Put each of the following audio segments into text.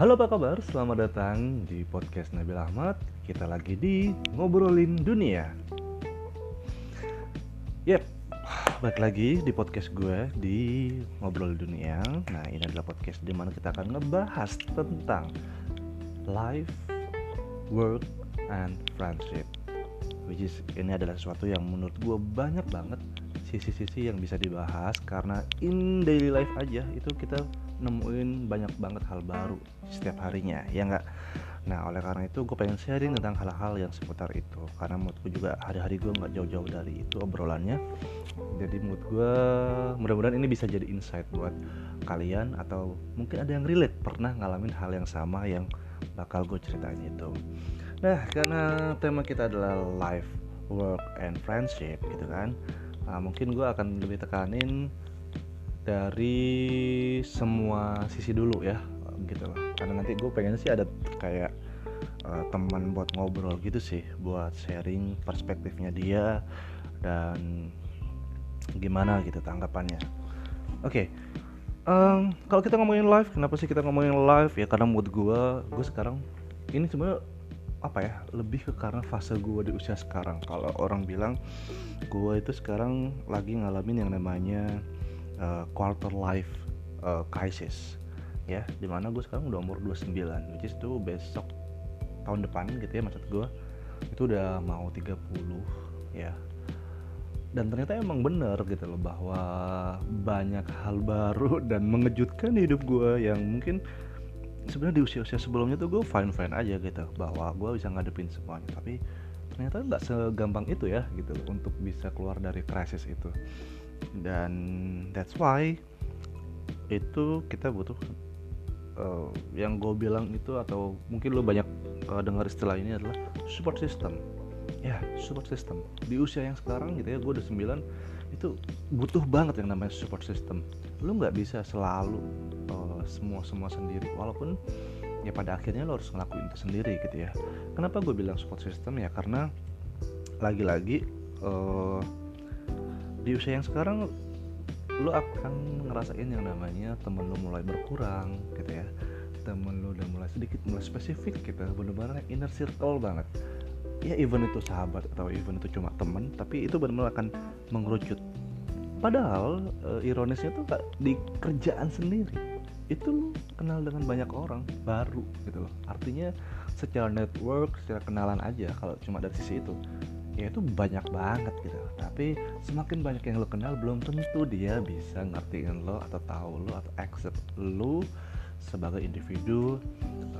Halo apa kabar? Selamat datang di podcast Nabil Ahmad. Kita lagi di Ngobrolin Dunia. Yep, balik lagi di podcast gue di Ngobrol Dunia. Nah ini adalah podcast di mana kita akan ngebahas tentang Life, work, and friendship. Which is ini adalah sesuatu yang menurut gue banyak banget sisi-sisi yang bisa dibahas Karena in daily life aja itu kita nemuin banyak banget hal baru setiap harinya ya nggak? Nah oleh karena itu gue pengen sharing tentang hal-hal yang seputar itu karena menurut gue juga hari-hari gue nggak jauh-jauh dari itu obrolannya. Jadi menurut gue mudah-mudahan ini bisa jadi insight buat kalian atau mungkin ada yang relate pernah ngalamin hal yang sama yang bakal gue ceritain itu. Nah karena tema kita adalah life work and friendship gitu kan? Nah, mungkin gue akan lebih tekanin dari semua sisi dulu ya gitu loh. Karena nanti gue pengen sih ada kayak uh, teman buat ngobrol gitu sih buat sharing perspektifnya dia dan gimana gitu tanggapannya. Oke okay. um, kalau kita ngomongin live kenapa sih kita ngomongin live? Ya karena mood gue gue sekarang ini sebenarnya apa ya lebih ke karena fase gue di usia sekarang. Kalau orang bilang gue itu sekarang lagi ngalamin yang namanya uh, quarter life uh, crisis. Ya di mana gue sekarang udah umur 29 which is tuh besok tahun depan gitu ya maksud gue itu udah mau 30 ya. Dan ternyata emang bener gitu loh bahwa banyak hal baru dan mengejutkan di hidup gue yang mungkin sebenarnya di usia-usia sebelumnya tuh gue fine fine aja gitu bahwa gue bisa ngadepin semuanya. Tapi ternyata nggak segampang itu ya gitu loh untuk bisa keluar dari krisis itu dan that's why itu kita butuh uh, yang gue bilang itu atau mungkin lo banyak uh, dengar istilah ini adalah support system. Ya support system. Di usia yang sekarang gitu ya gue udah 9 itu butuh banget yang namanya support system. Lo nggak bisa selalu uh, semua semua sendiri. Walaupun ya pada akhirnya lo harus ngelakuin itu sendiri gitu ya. Kenapa gue bilang support system? Ya karena lagi-lagi uh, di usia yang sekarang lo akan ngerasain yang namanya temen lo mulai berkurang gitu ya. Temen lo udah mulai sedikit mulai spesifik gitu. Bener-bener inner circle banget. Ya even itu sahabat atau even itu cuma temen tapi itu benar-benar akan mengerucut. Padahal e, ironisnya tuh gak di kerjaan sendiri. Itu lo kenal dengan banyak orang baru gitu loh. Artinya secara network secara kenalan aja kalau cuma dari sisi itu ya itu banyak banget gitu. Tapi semakin banyak yang lo kenal belum tentu dia bisa ngertiin lo atau tahu lo atau accept lo sebagai individu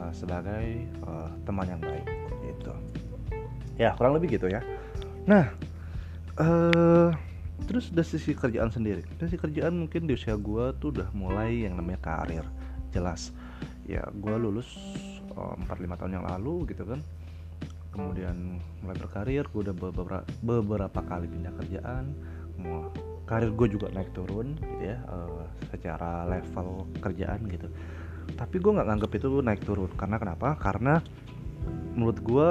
uh, sebagai uh, teman yang baik gitu. Ya kurang lebih gitu ya. Nah uh, terus dari sisi kerjaan sendiri. Dari sisi kerjaan mungkin di usia gue tuh udah mulai yang namanya karir jelas. Ya gue lulus uh, lima tahun yang lalu gitu kan kemudian mulai berkarir gue udah beberapa, beberapa kali pindah kerjaan. Karir gue juga naik turun gitu ya uh, secara level kerjaan gitu. Tapi gue nggak nganggep itu naik turun. Karena kenapa? Karena menurut gue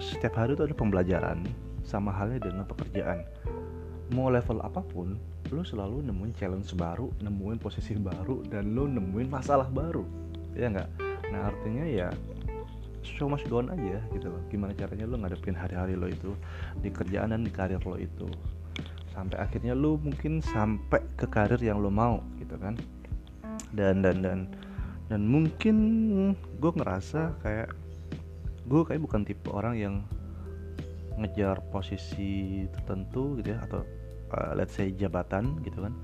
setiap hari itu ada pembelajaran sama halnya dengan pekerjaan. Mau level apa pun lo selalu nemuin challenge baru nemuin posisi baru dan lo nemuin masalah baru. Ya nggak? Nah artinya ya show must go on aja gitu loh. Gimana caranya lo ngadepin hari-hari lo itu di kerjaan dan di karir lo itu? Sampai akhirnya lo mungkin sampai ke karir yang lo mau gitu kan? Dan dan dan dan mungkin gue ngerasa kayak gue kayak bukan tipe orang yang ngejar posisi tertentu gitu ya atau uh, let's say jabatan gitu kan.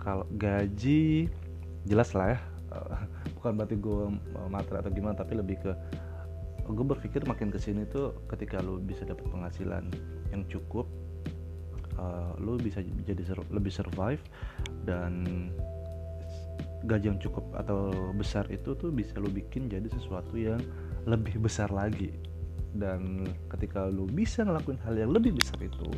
Kalau gaji jelas lah ya uh, bukan berarti gue matre atau gimana tapi lebih ke gue berpikir makin ke sini tuh ketika lo bisa dapat penghasilan yang cukup uh, lo bisa jadi sur lebih survive dan gaji yang cukup atau besar itu tuh bisa lo bikin jadi sesuatu yang lebih besar lagi. Dan ketika lo bisa ngelakuin hal yang lebih besar itu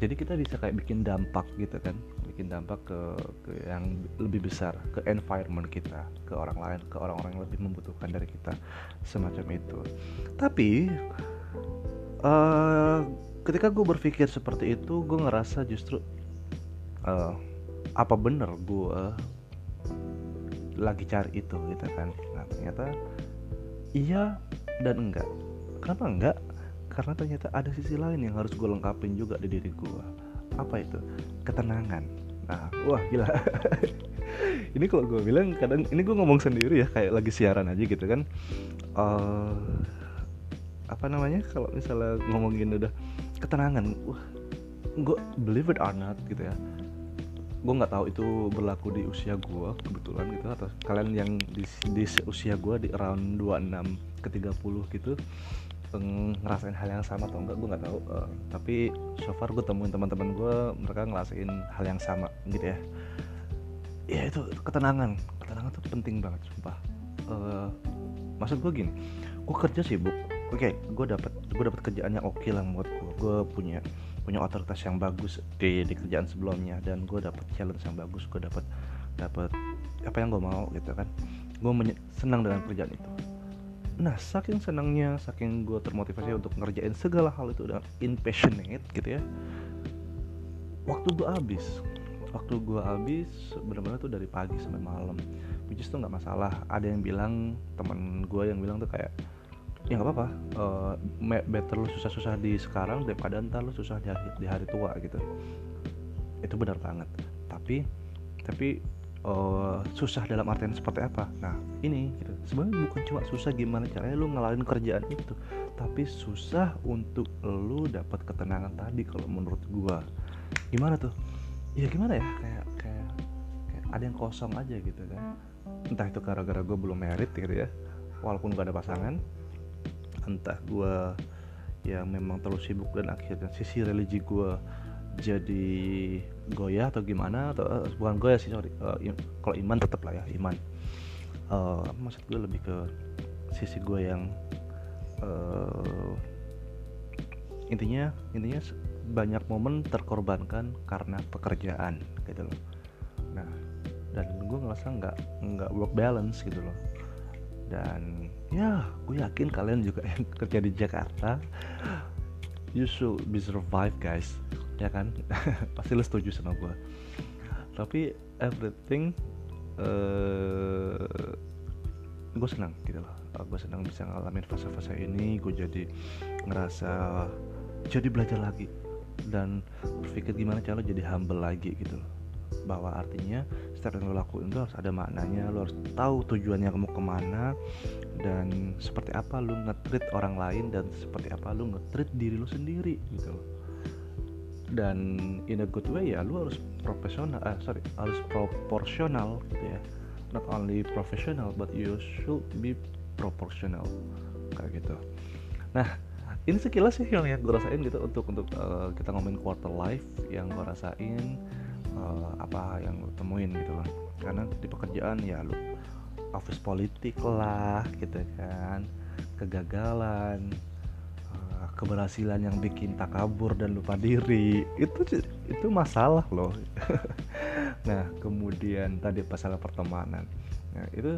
jadi kita bisa kayak bikin dampak gitu kan bikin dampak ke, ke yang lebih besar ke environment kita ke orang lain ke orang-orang yang lebih membutuhkan dari kita semacam itu. Tapi uh, ketika gue berpikir seperti itu gue ngerasa justru uh, apa bener gue lagi cari itu gitu kan. Nah ternyata iya dan enggak. Kenapa enggak? Karena ternyata ada sisi lain yang harus gue lengkapin juga di diri gue apa itu? Ketenangan nah wah gila. Ini kalau gue bilang kadang ini gue ngomong sendiri ya kayak lagi siaran aja gitu kan. Uh, apa namanya kalau misalnya ngomongin udah ketenangan wah gue believe it or not gitu ya. Gue nggak tahu itu berlaku di usia gue kebetulan gitu atau kalian yang di, di usia gue di around 26 ke 30 gitu ngerasain hal yang sama atau enggak gue nggak tahu. Uh, tapi so far gue temuin teman-teman gue mereka ngerasain hal yang sama gitu ya. Ya itu ketenangan. Ketenangan tuh penting banget sumpah. Uh, maksud gue gini gue kerja sibuk. Oke okay, gue dapat gue dapat kerjaan yang oke okay lah buat gue gue punya punya otoritas yang bagus di di kerjaan sebelumnya dan gue dapat challenge yang bagus gue dapat dapat apa yang gue mau gitu kan. Gue senang dengan kerjaan itu nah saking senangnya saking gue termotivasi untuk ngerjain segala hal itu dengan impassionate gitu ya waktu gue habis. Waktu gue habis benar-benar tuh dari pagi sampai malam. Which is tuh nggak masalah. Ada yang bilang teman gue yang bilang tuh kayak ya nggak apa-apa uh, better lu susah-susah di sekarang daripada ntar lu susah di hari, di hari tua gitu. Itu benar banget. Tapi tapi uh, susah dalam artian seperti apa. Nah ini gitu. sebenarnya bukan cuma susah gimana caranya lu ngelarin kerjaan itu tapi susah untuk lu dapat ketenangan tadi kalau menurut gua. Gimana tuh? Ya gimana ya? Kayak kayak kayak ada yang kosong aja gitu kan. Entah itu gara-gara gue belum merit gitu ya walaupun gak ada pasangan. Entah gue yang memang terlalu sibuk dan akhirnya sisi religi gue jadi goyah atau gimana atau uh, bukan goyah sih sorry. Uh, kalau iman tetap lah ya iman. Uh, maksud gue lebih ke sisi gue yang uh, intinya intinya banyak momen terkorbankan karena pekerjaan gitu loh. Nah dan gue ngerasa nggak nggak work balance gitu loh. Dan ya gue yakin kalian juga yang kerja di Jakarta you should be survive guys ya kan? Pasti lo setuju sama gue tapi everything uh, eh, gue senang gitu loh. Uh, gue senang bisa ngalamin fase-fase ini gue jadi ngerasa jadi belajar lagi. Dan berpikir gimana cara jadi humble lagi gitu loh. Bahwa artinya setiap yang lo lakuin itu harus ada maknanya lo harus tahu tujuannya kamu ke mana dan seperti apa lo ngetrit orang lain dan seperti apa lo ngetrit diri lo sendiri gitu loh dan in a good way ya lu harus profesional eh sorry harus proporsional gitu ya. Not only professional but you should be proportional kayak gitu. Nah ini sekilas sih yang, yang gue rasain gitu untuk untuk uh, kita ngomongin quarter life yang gue rasain uh, apa yang lu temuin gitu kan karena di pekerjaan ya lu office politik lah gitu kan kegagalan keberhasilan yang bikin takabur dan lupa diri. Itu itu masalah loh. Nah kemudian tadi masalah pertemanan. Nah itu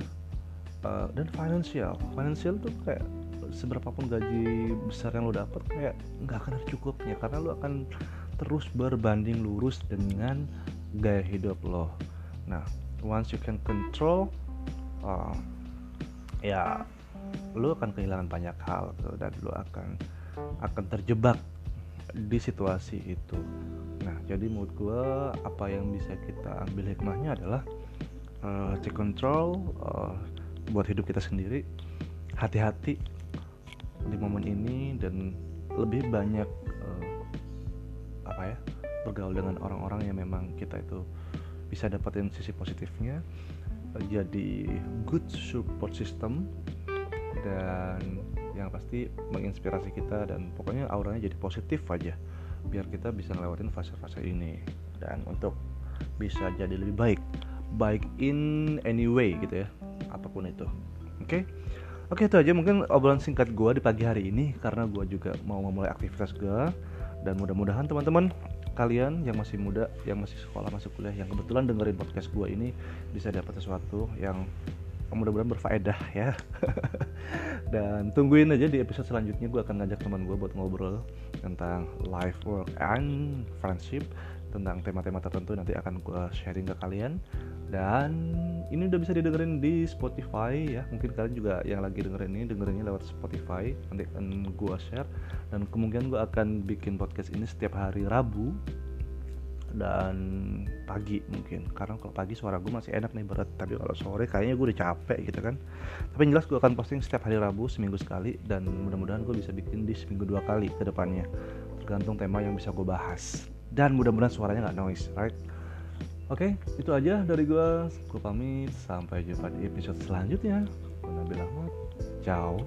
uh, dan financial financial tuh kayak seberapapun gaji besar yang lo dapat kayak nggak akan ada cukupnya. Karena lo akan terus berbanding lurus dengan gaya hidup lo. Nah once you can control uh, ya lo akan kehilangan banyak hal dan lo akan akan terjebak di situasi itu. Nah jadi menurut gue apa yang bisa kita ambil hikmahnya adalah uh, take control uh, buat hidup kita sendiri. Hati-hati di momen ini dan lebih banyak uh, apa ya bergaul dengan orang-orang yang memang kita itu bisa dapetin sisi positifnya. Jadi good support system pasti menginspirasi kita dan pokoknya auranya jadi positif aja biar kita bisa ngelewatin fase-fase ini. Dan untuk bisa jadi lebih baik baik in any way gitu ya apa pun itu. Oke? Okay? oke itu aja mungkin obrolan singkat gue di pagi hari ini karena gue juga mau memulai aktivitas gue dan mudah-mudahan teman-teman kalian yang masih muda yang masih sekolah masuk kuliah yang kebetulan dengerin podcast gue ini bisa dapat sesuatu yang mudah-mudahan berfaedah ya dan tungguin aja di episode selanjutnya gue akan ngajak teman gue buat ngobrol tentang life work and friendship tentang tema-tema tertentu nanti akan gue sharing ke kalian. Dan ini udah bisa didengerin di Spotify ya. Mungkin kalian juga yang lagi dengerin ini dengerinnya lewat Spotify. Nanti akan gue share. Dan kemungkinan gue akan bikin podcast ini setiap hari Rabu dan pagi mungkin. Karena kalau pagi suara gue masih enak nih berat. Tapi kalau sore kayaknya gue udah capek gitu kan. Tapi jelas gue akan posting setiap hari Rabu seminggu sekali. Dan mudah-mudahan gue bisa bikin di seminggu dua kali ke depannya. Tergantung tema yang bisa gue bahas. Dan mudah-mudahan suaranya nggak noise right? Oke okay, itu aja dari gue gue pamit. Sampai jumpa di episode selanjutnya. Gue Nabil Ahmad. Ciao